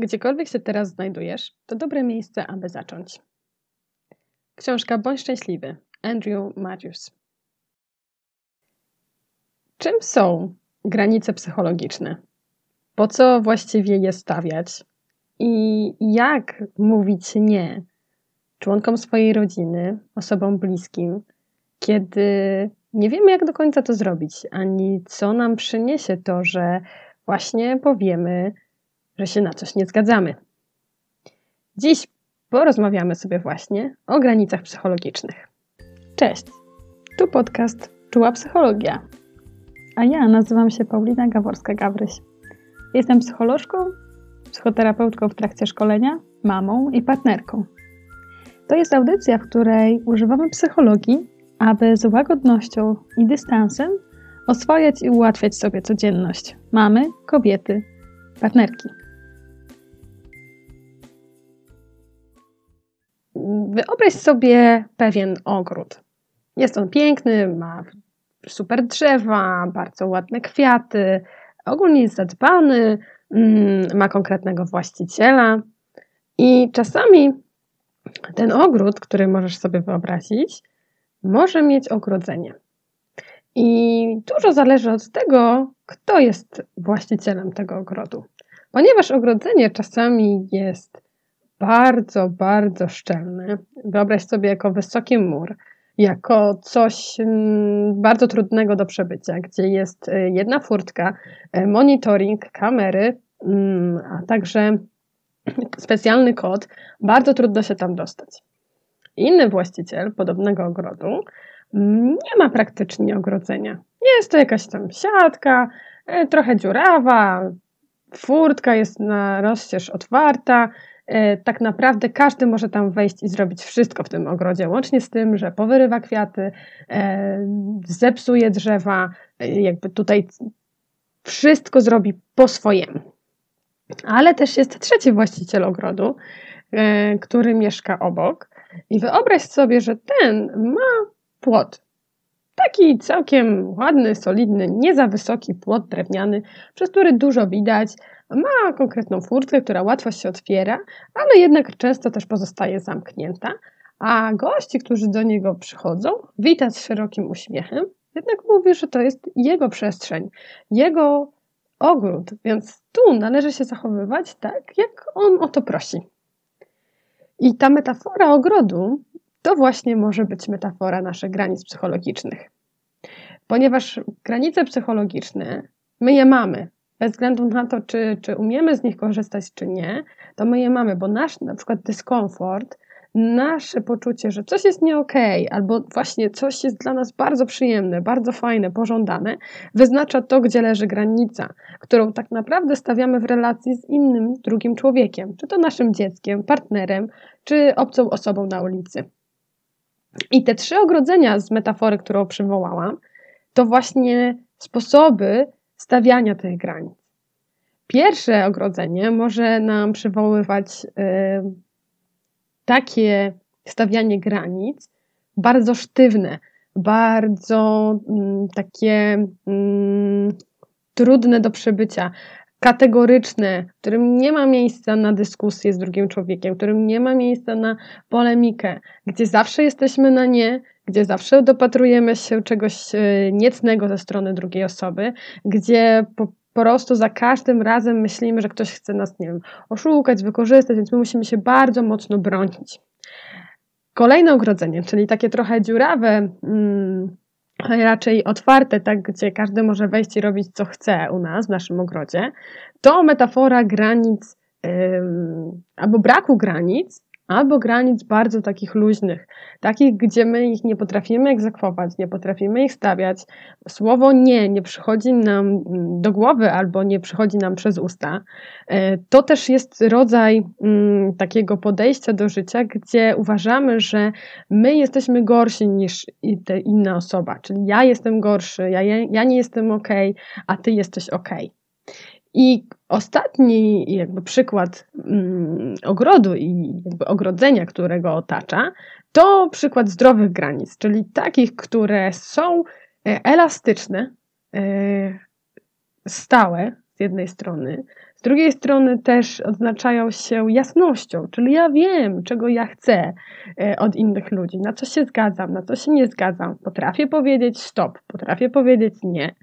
Gdziekolwiek się teraz znajdujesz, to dobre miejsce, aby zacząć. Książka Bądź szczęśliwy Andrew Matthews. Czym są granice psychologiczne? Po co właściwie je stawiać? I jak mówić nie członkom swojej rodziny, osobom bliskim, kiedy nie wiemy, jak do końca to zrobić, ani co nam przyniesie to, że właśnie powiemy, że się na coś nie zgadzamy. Dziś porozmawiamy sobie właśnie o granicach psychologicznych. Cześć, tu podcast Czuła Psychologia. A ja nazywam się Paulina Gaworska-Gawryś. Jestem psycholożką, psychoterapeutką w trakcie szkolenia, mamą i partnerką. To jest audycja, w której używamy psychologii, aby z łagodnością i dystansem oswajać i ułatwiać sobie codzienność mamy, kobiety, partnerki. Wyobraź sobie pewien ogród. Jest on piękny, ma super drzewa, bardzo ładne kwiaty, ogólnie jest zadbany, mm, ma konkretnego właściciela. I czasami ten ogród, który możesz sobie wyobrazić, może mieć ogrodzenie. I dużo zależy od tego, kto jest właścicielem tego ogrodu. Ponieważ ogrodzenie czasami jest bardzo, bardzo szczelne, wyobraź sobie jako wysoki mur, jako coś mm, bardzo trudnego do przebycia, gdzie jest y, jedna furtka, y, monitoring, kamery, mm, a także specjalny kod, bardzo trudno się tam dostać. Inny właściciel podobnego ogrodu nie ma praktycznie ogrodzenia. Jest to jakaś tam siatka, e, trochę dziurawa, furtka jest na rozścież otwarta. E, tak naprawdę każdy może tam wejść i zrobić wszystko w tym ogrodzie, łącznie z tym, że powyrywa kwiaty, e, zepsuje drzewa, jakby tutaj wszystko zrobi po swojemu. Ale też jest trzeci właściciel ogrodu, który mieszka obok. I wyobraź sobie, że ten ma płot. Taki całkiem ładny, solidny, nie za wysoki płot drewniany, przez który dużo widać. Ma konkretną furtkę, która łatwo się otwiera, ale jednak często też pozostaje zamknięta. A gości, którzy do niego przychodzą, wita z szerokim uśmiechem, jednak mówi, że to jest jego przestrzeń, jego ogród, więc tu należy się zachowywać tak, jak on o to prosi. I ta metafora ogrodu to właśnie może być metafora naszych granic psychologicznych. Ponieważ granice psychologiczne, my je mamy, bez względu na to, czy, czy umiemy z nich korzystać, czy nie, to my je mamy, bo nasz na przykład dyskomfort, nasze poczucie, że coś jest nie okay, albo właśnie coś jest dla nas bardzo przyjemne, bardzo fajne, pożądane, wyznacza to, gdzie leży granica, którą tak naprawdę stawiamy w relacji z innym, drugim człowiekiem, czy to naszym dzieckiem, partnerem, czy obcą osobą na ulicy. I te trzy ogrodzenia z metafory, którą przywołałam, to właśnie sposoby stawiania tych granic. Pierwsze ogrodzenie może nam przywoływać y, takie stawianie granic bardzo sztywne, bardzo y, takie y, trudne do przebycia, kategoryczne, w którym nie ma miejsca na dyskusję z drugim człowiekiem, w którym nie ma miejsca na polemikę, gdzie zawsze jesteśmy na nie, gdzie zawsze dopatrujemy się czegoś e, niecnego ze strony drugiej osoby, gdzie po, prostu za każdym razem myślimy, że ktoś chce nas, nie wiem, oszukać, wykorzystać, więc my musimy się bardzo mocno bronić. Kolejne ogrodzenie, czyli takie trochę dziurawe, hmm, raczej otwarte, tak, gdzie każdy może wejść i robić co chce u nas, w naszym ogrodzie, to metafora granic albo braku granic, albo granic bardzo takich luźnych, takich, gdzie my ich nie potrafimy egzekwować, nie potrafimy ich stawiać. Słowo nie nie przychodzi nam do głowy albo nie przychodzi nam przez usta. E, to też jest rodzaj mm, takiego podejścia do życia, gdzie uważamy, że my jesteśmy gorsi niż ta inna osoba, czyli ja jestem gorszy, ja, ja nie jestem ok, a ty jesteś ok. I ostatni jakby przykład mm, ogrodu i jakby ogrodzenia, którego otacza, to przykład zdrowych granic, czyli takich, które są e, elastyczne, e, stałe z jednej strony, Z drugiej strony też odznaczają się jasnością, czyli ja wiem, czego ja chcę e, od innych ludzi, na co się zgadzam, na co się nie zgadzam. Potrafię powiedzieć stop, potrafię powiedzieć nie,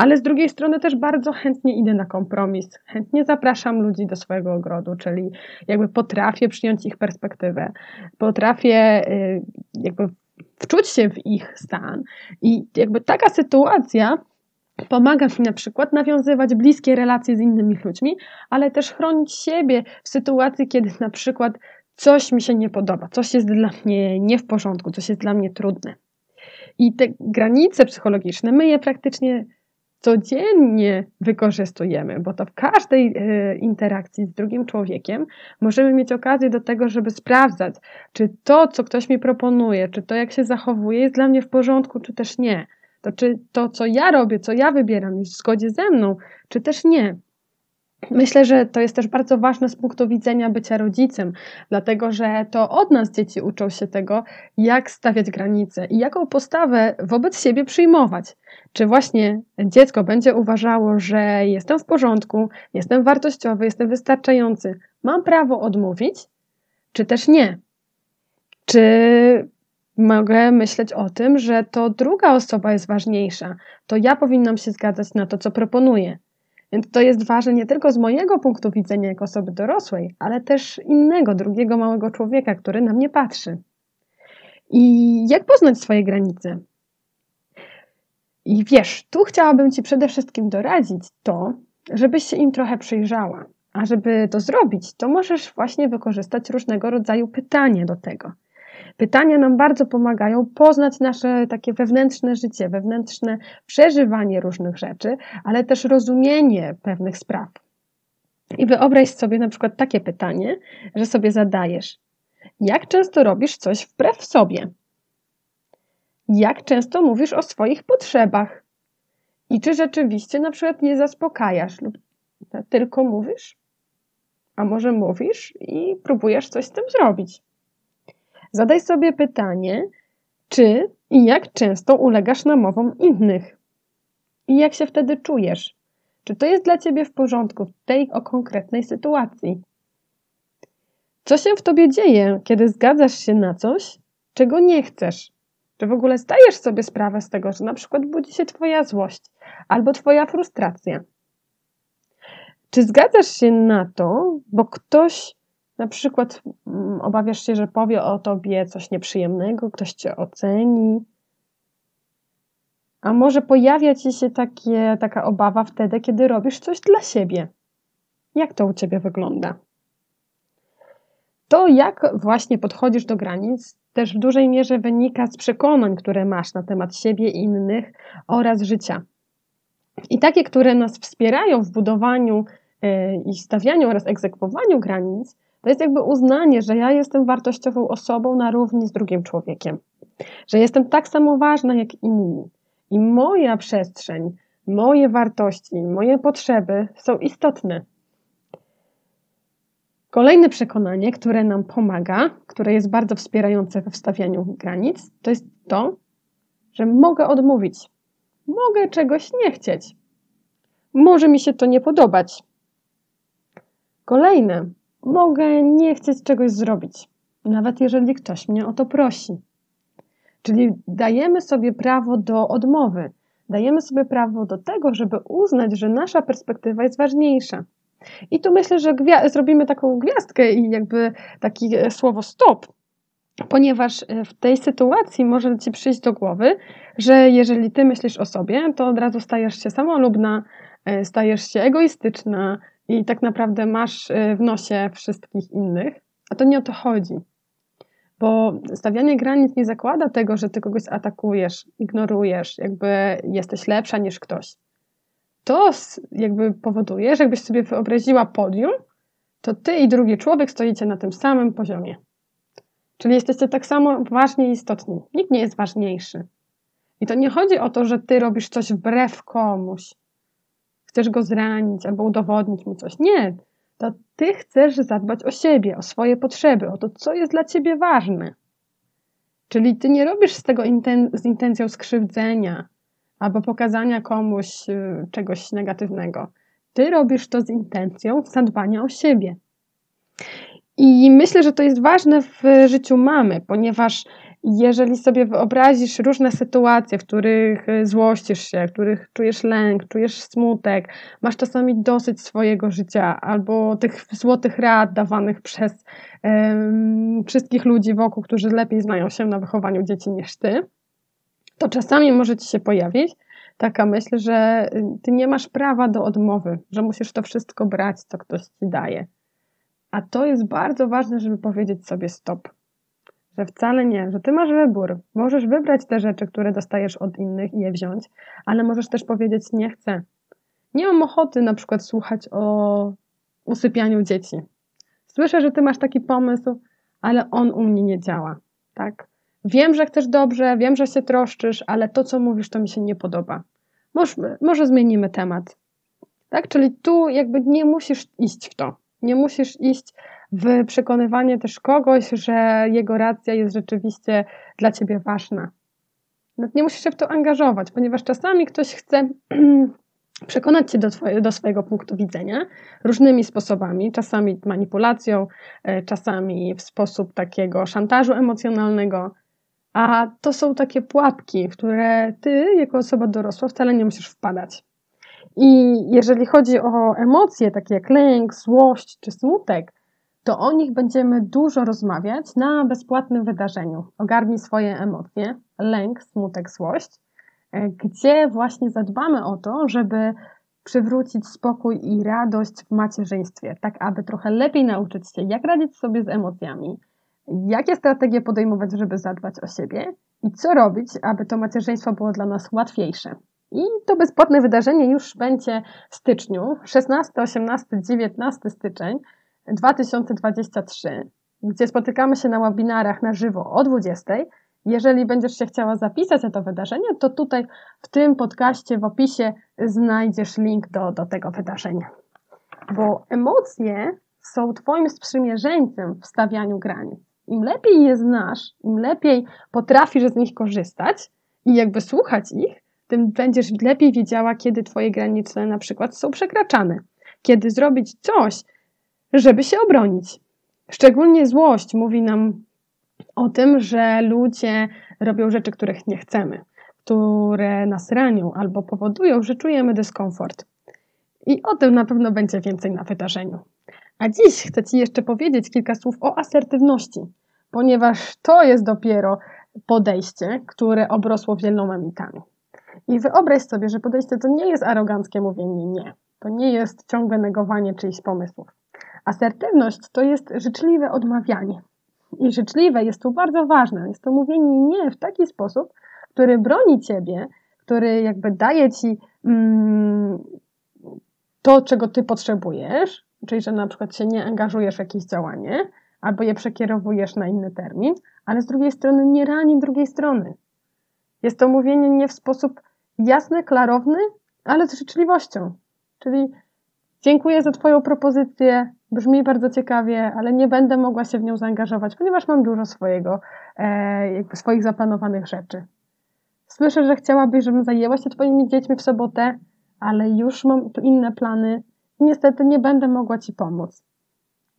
ale z drugiej strony też bardzo chętnie idę na kompromis, chętnie zapraszam ludzi do swojego ogrodu, czyli jakby potrafię przyjąć ich perspektywę, potrafię e, jakby wczuć się w ich stan. I jakby taka sytuacja Pomaga mi na przykład nawiązywać bliskie relacje z innymi ludźmi, ale też chronić siebie w sytuacji, kiedy na przykład coś mi się nie podoba, coś jest dla mnie nie w porządku, coś jest dla mnie trudne. I te granice psychologiczne my je praktycznie codziennie wykorzystujemy, bo to w każdej e, interakcji z drugim człowiekiem możemy mieć okazję do tego, żeby sprawdzać, czy to, co ktoś mi proponuje, czy to, jak się zachowuje, jest dla mnie w porządku, czy też nie. To czy to, co ja robię, co ja wybieram, jest w zgodzie ze mną, czy też nie. Myślę, że to jest też bardzo ważne z punktu widzenia bycia rodzicem, dlatego że to od nas dzieci uczą się tego, jak stawiać granice i jaką postawę wobec siebie przyjmować. Czy właśnie dziecko będzie uważało, że jestem w porządku, jestem wartościowy, jestem wystarczający, mam prawo odmówić, czy też nie? Czy mogę myśleć o tym, że to druga osoba jest ważniejsza, to ja powinnam się zgadzać na to, co proponuję. Więc to jest ważne nie tylko z mojego punktu widzenia jako osoby dorosłej, ale też innego, drugiego małego człowieka, który na mnie patrzy. I jak poznać swoje granice? I wiesz, tu chciałabym Ci przede wszystkim doradzić to, żebyś się im trochę przyjrzała. A żeby to zrobić, to możesz właśnie wykorzystać różnego rodzaju pytania do tego. Pytania nam bardzo pomagają poznać nasze takie wewnętrzne życie, wewnętrzne przeżywanie różnych rzeczy, ale też rozumienie pewnych spraw. I wyobraź sobie na przykład takie pytanie, że sobie zadajesz: Jak często robisz coś wbrew sobie? Jak często mówisz o swoich potrzebach? I czy rzeczywiście na przykład nie zaspokajasz lub tylko mówisz? A może mówisz i próbujesz coś z tym zrobić? Zadaj sobie pytanie, czy i jak często ulegasz namowom innych? I jak się wtedy czujesz? Czy to jest dla ciebie w porządku w tej o konkretnej sytuacji? Co się w tobie dzieje, kiedy zgadzasz się na coś, czego nie chcesz? Czy w ogóle zdajesz sobie sprawę z tego, że na przykład budzi się twoja złość albo twoja frustracja? Czy zgadzasz się na to, bo ktoś na przykład mm, obawiasz się, że powie o tobie coś nieprzyjemnego, ktoś cię oceni. A może pojawia ci się takie, taka obawa wtedy, kiedy robisz coś dla siebie. Jak to u ciebie wygląda? To, jak właśnie podchodzisz do granic, też w dużej mierze wynika z przekonań, które masz na temat siebie innych oraz życia. I takie, które nas wspierają w budowaniu yy, i stawianiu oraz egzekwowaniu granic, to jest jakby uznanie, że ja jestem wartościową osobą na równi z drugim człowiekiem, że jestem tak samo ważna jak inni. I moja przestrzeń, moje wartości, moje potrzeby są istotne. Kolejne przekonanie, które nam pomaga, które jest bardzo wspierające we wstawianiu granic, to jest to, że mogę odmówić. Mogę czegoś nie chcieć. Może mi się to nie podobać. Kolejne, mogę nie chcieć czegoś zrobić, nawet jeżeli ktoś mnie o to prosi. Czyli dajemy sobie prawo do odmowy, dajemy sobie prawo do tego, żeby uznać, że nasza perspektywa jest ważniejsza. I tu myślę, że zrobimy taką gwiazdkę i jakby takie słowo stop, ponieważ e, w tej sytuacji może ci przyjść do głowy, że jeżeli ty myślisz o sobie, to od razu stajesz się samolubna, e, stajesz się egoistyczna, i tak naprawdę masz y, w nosie wszystkich innych, a to nie o to chodzi. Bo stawianie granic nie zakłada tego, że ty kogoś atakujesz, ignorujesz, jakby jesteś lepsza niż ktoś. To jakby powoduje, że jakbyś sobie wyobraziła podium, to ty i drugi człowiek stoicie na tym samym poziomie. Czyli jesteście tak samo ważni i istotni. Nikt nie jest ważniejszy. I to nie chodzi o to, że ty robisz coś wbrew komuś, chcesz go zranić albo udowodnić mu coś. Nie, to ty chcesz zadbać o siebie, o swoje potrzeby, o to, co jest dla ciebie ważne. Czyli ty nie robisz z tego inten z intencją skrzywdzenia albo pokazania komuś y, czegoś negatywnego. Ty robisz to z intencją zadbania o siebie. I myślę, że to jest ważne w życiu mamy, ponieważ jeżeli sobie wyobrazisz różne sytuacje, w których y, złościsz się, w których czujesz lęk, czujesz smutek, masz czasami dosyć swojego życia albo tych złotych rad dawanych przez um, wszystkich ludzi wokół, którzy lepiej znają się na wychowaniu dzieci niż ty, to czasami może ci się pojawić taka myśl, że y, ty nie masz prawa do odmowy, że musisz to wszystko brać, co ktoś ci daje. A to jest bardzo ważne, żeby powiedzieć sobie stop że wcale nie, że ty masz wybór. Możesz wybrać te rzeczy, które dostajesz od innych i je wziąć, ale możesz też powiedzieć nie chcę. Nie mam ochoty na przykład słuchać o usypianiu dzieci. Słyszę, że ty masz taki pomysł, ale on u mnie nie działa, tak? Wiem, że chcesz dobrze, wiem, że się troszczysz, ale to, co mówisz, to mi się nie podoba. Może, może zmienimy temat. Tak? Czyli tu jakby nie musisz iść w to. Nie musisz iść w przekonywanie też kogoś, że jego racja jest rzeczywiście dla ciebie ważna. nie musisz się w to angażować, ponieważ czasami ktoś chce przekonać cię do, twoje, do swojego punktu widzenia różnymi sposobami, czasami manipulacją, e, czasami w sposób takiego szantażu emocjonalnego, a to są takie pułapki, w które ty, jako osoba dorosła, wcale nie musisz wpadać. I jeżeli chodzi o emocje, takie jak lęk, złość czy smutek, to o nich będziemy dużo rozmawiać na bezpłatnym wydarzeniu. Ogarnij swoje emocje, lęk, smutek, złość, e, gdzie właśnie zadbamy o to, żeby przywrócić spokój i radość w macierzyństwie, tak aby trochę lepiej nauczyć się, jak radzić sobie z emocjami, jakie strategie podejmować, żeby zadbać o siebie i co robić, aby to macierzyństwo było dla nas łatwiejsze. I to bezpłatne wydarzenie już będzie w styczniu, 16, 18, 19 styczeń 2023, gdzie spotykamy się na webinarach na żywo o 20. Jeżeli będziesz się chciała zapisać na to wydarzenie, to tutaj w tym podcaście w opisie znajdziesz link do, do tego wydarzenia. Bo emocje są Twoim sprzymierzeńcem w stawianiu granic. Im lepiej je znasz, im lepiej potrafisz z nich korzystać i jakby słuchać ich, tym będziesz lepiej wiedziała, kiedy Twoje granice na przykład są przekraczane. Kiedy zrobić coś, żeby się obronić. Szczególnie złość mówi nam o tym, że ludzie robią rzeczy, których nie chcemy, które nas ranią albo powodują, że czujemy dyskomfort. I o tym na pewno będzie więcej na wydarzeniu. A dziś chcę Ci jeszcze powiedzieć kilka słów o asertywności, ponieważ to jest dopiero podejście, które obrosło wieloma mitami. I wyobraź sobie, że podejście to nie jest aroganckie mówienie nie. To nie jest ciągłe negowanie czyichś pomysłów. Asertywność to jest życzliwe odmawianie. I życzliwe jest tu bardzo ważne. Jest to mówienie nie w taki sposób, który broni ciebie, który jakby daje ci mm, to, czego ty potrzebujesz, czyli że na przykład się nie angażujesz w jakieś działanie, albo je przekierowujesz na inny termin, ale z drugiej strony nie rani drugiej strony. Jest to mówienie nie w sposób jasny, klarowny, ale z życzliwością. Czyli dziękuję za Twoją propozycję, brzmi bardzo ciekawie, ale nie będę mogła się w nią zaangażować, ponieważ mam dużo swojego, e, jakby swoich zaplanowanych rzeczy. Słyszę, że chciałabyś, żebym zajęła się Twoimi dziećmi w sobotę, ale już mam tu inne plany i niestety nie będę mogła Ci pomóc.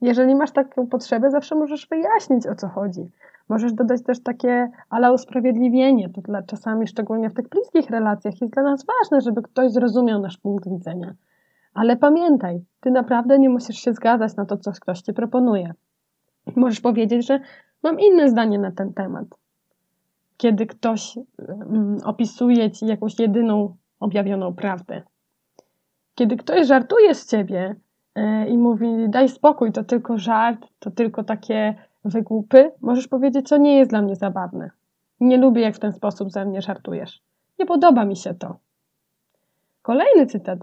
Jeżeli masz taką potrzebę, zawsze możesz wyjaśnić, o co chodzi. Możesz dodać też takie ala usprawiedliwienie. To dla, czasami, szczególnie w tych bliskich relacjach, jest dla nas ważne, żeby ktoś zrozumiał nasz punkt widzenia. Ale pamiętaj, ty naprawdę nie musisz się zgadzać na to, co ktoś ci proponuje. Możesz powiedzieć, że mam inne zdanie na ten temat. Kiedy ktoś um, opisuje ci jakąś jedyną objawioną prawdę. Kiedy ktoś żartuje z ciebie yy, i mówi, daj spokój, to tylko żart, to tylko takie wygłupy, możesz powiedzieć, co nie jest dla mnie zabawne. Nie lubię, jak w ten sposób ze mnie żartujesz. Nie podoba mi się to. Kolejny cytat.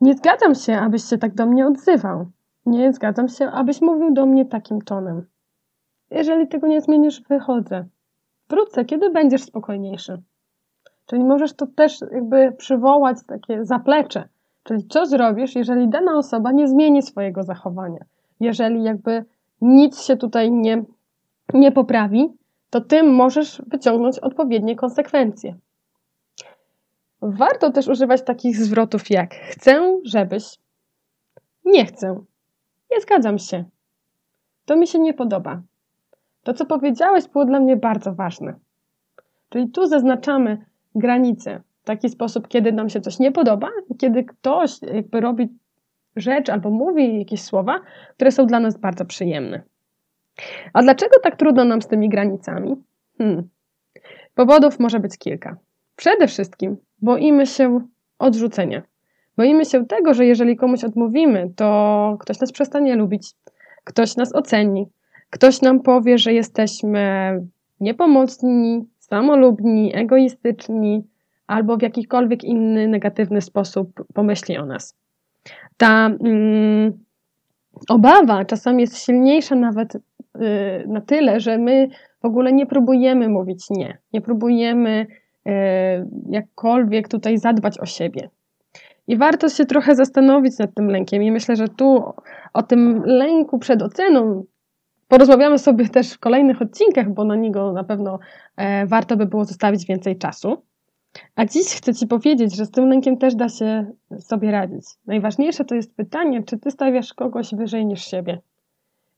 Nie zgadzam się, abyś się tak do mnie odzywał. Nie zgadzam się, abyś mówił do mnie takim tonem. Jeżeli tego nie zmienisz, wychodzę. Wrócę, kiedy będziesz spokojniejszy. Czyli możesz to też jakby przywołać takie zaplecze. Czyli co zrobisz, jeżeli dana osoba nie zmieni swojego zachowania? Jeżeli jakby nic się tutaj nie, nie poprawi, to tym możesz wyciągnąć odpowiednie konsekwencje. Warto też używać takich zwrotów jak chcę, żebyś, nie chcę, nie zgadzam się, to mi się nie podoba. To, co powiedziałeś, było dla mnie bardzo ważne. Czyli tu zaznaczamy granice w taki sposób, kiedy nam się coś nie podoba, kiedy ktoś jakby robi rzecz albo mówi jakieś słowa, które są dla nas bardzo przyjemne. A dlaczego tak trudno nam z tymi granicami? Hmm. Powodów może być kilka. Przede wszystkim boimy się odrzucenia. Boimy się tego, że jeżeli komuś odmówimy, to ktoś nas przestanie lubić, ktoś nas oceni, ktoś nam powie, że jesteśmy niepomocni, samolubni, egoistyczni albo w jakikolwiek inny negatywny sposób pomyśli o nas. Ta mm, obawa czasami jest silniejsza nawet y, na tyle, że my w ogóle nie próbujemy mówić nie, nie próbujemy jakkolwiek tutaj zadbać o siebie. I warto się trochę zastanowić nad tym lękiem. I myślę, że tu o tym lęku przed oceną porozmawiamy sobie też w kolejnych odcinkach, bo na niego na pewno e, warto by było zostawić więcej czasu. A dziś chcę Ci powiedzieć, że z tym lękiem też da się sobie radzić. Najważniejsze to jest pytanie, czy Ty stawiasz kogoś wyżej niż siebie.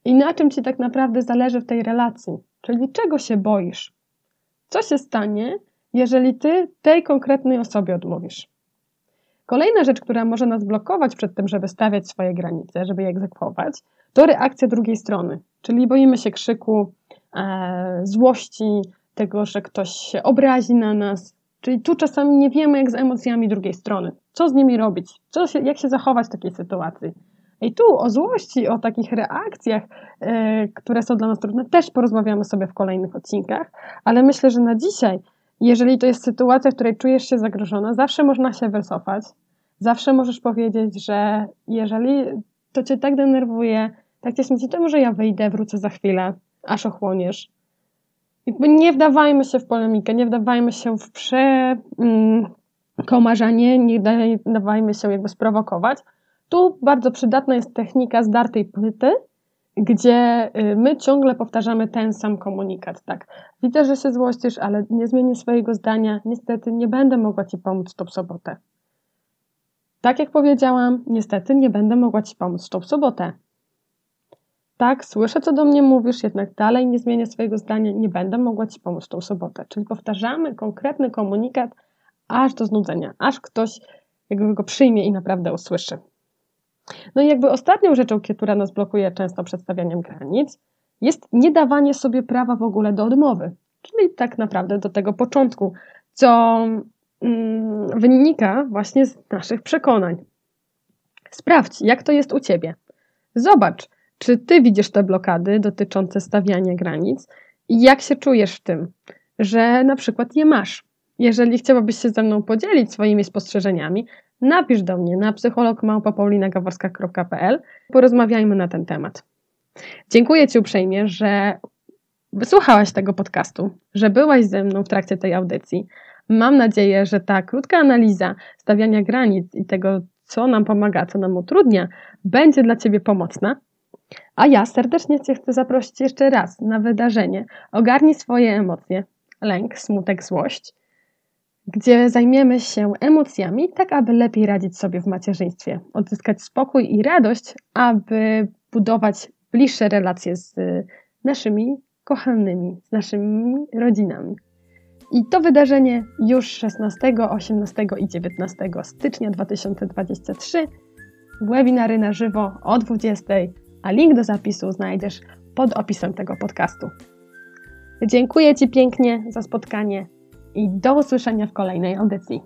I na czym Ci tak naprawdę zależy w tej relacji, czyli czego się boisz. Co się stanie, jeżeli Ty tej konkretnej osobie odmówisz? Kolejna rzecz, która może nas blokować przed tym, żeby stawiać swoje granice, żeby je egzekwować, to reakcja drugiej strony. Czyli boimy się krzyku, e, złości, tego, że ktoś się obrazi na nas. Czyli tu czasami nie wiemy, jak z emocjami drugiej strony. Co z nimi robić? Co się, jak się zachować w takiej sytuacji? I tu o złości, o takich reakcjach, e, które są dla nas trudne, też porozmawiamy sobie w kolejnych odcinkach, ale myślę, że na dzisiaj, jeżeli to jest sytuacja, w której czujesz się zagrożona, zawsze można się wycofać, zawsze możesz powiedzieć, że jeżeli to cię tak denerwuje, tak cię smuci, to może ja wyjdę, wrócę za chwilę, aż ochłoniesz. Nie wdawajmy się w polemikę, nie wdawajmy się w przekomarzanie, mm, nie dawajmy się jakby sprowokować. Tu bardzo przydatna jest technika zdartej płyty, gdzie y, my ciągle powtarzamy ten sam komunikat. Tak, widzę, że się złościsz, ale nie zmienię swojego zdania. Niestety nie będę mogła Ci pomóc tą sobotę. Tak jak powiedziałam, niestety nie będę mogła Ci pomóc tą sobotę. Tak, słyszę, co do mnie mówisz, jednak dalej nie zmienię swojego zdania, nie będę mogła Ci pomóc tą sobotę. Czyli powtarzamy konkretny komunikat aż do znudzenia, aż ktoś jakby go przyjmie i naprawdę usłyszy. No i jakby ostatnią rzeczą, która nas blokuje często przedstawianiem granic, jest nie dawanie sobie prawa w ogóle do odmowy. Czyli tak naprawdę do tego początku, co mm, wynika właśnie z naszych przekonań. Sprawdź, jak to jest u Ciebie. Zobacz, czy Ty widzisz te blokady dotyczące stawiania granic i jak się czujesz w tym, że na przykład je masz. Jeżeli chciałabyś się ze mną podzielić swoimi spostrzeżeniami, napisz do mnie na psychologmałpopaulinagaworska.pl porozmawiajmy na ten temat. Dziękuję Ci uprzejmie, że wysłuchałaś tego podcastu, że byłaś ze mną w trakcie tej audycji. Mam nadzieję, że ta krótka analiza stawiania granic i tego, co nam pomaga, co nam utrudnia, będzie dla Ciebie pomocna. A ja serdecznie Cię chcę zaprosić jeszcze raz na wydarzenie. Ogarnij swoje emocje, lęk, smutek, złość gdzie zajmiemy się emocjami, tak aby lepiej radzić sobie w macierzyństwie, odzyskać spokój i radość, aby budować bliższe relacje z naszymi kochanymi, z naszymi rodzinami. I to wydarzenie już 16, 18 i 19 stycznia 2023. Webinary na żywo o 20, a link do zapisu znajdziesz pod opisem tego podcastu. Dziękuję Ci pięknie za spotkanie i do usłyszenia w kolejnej audycji.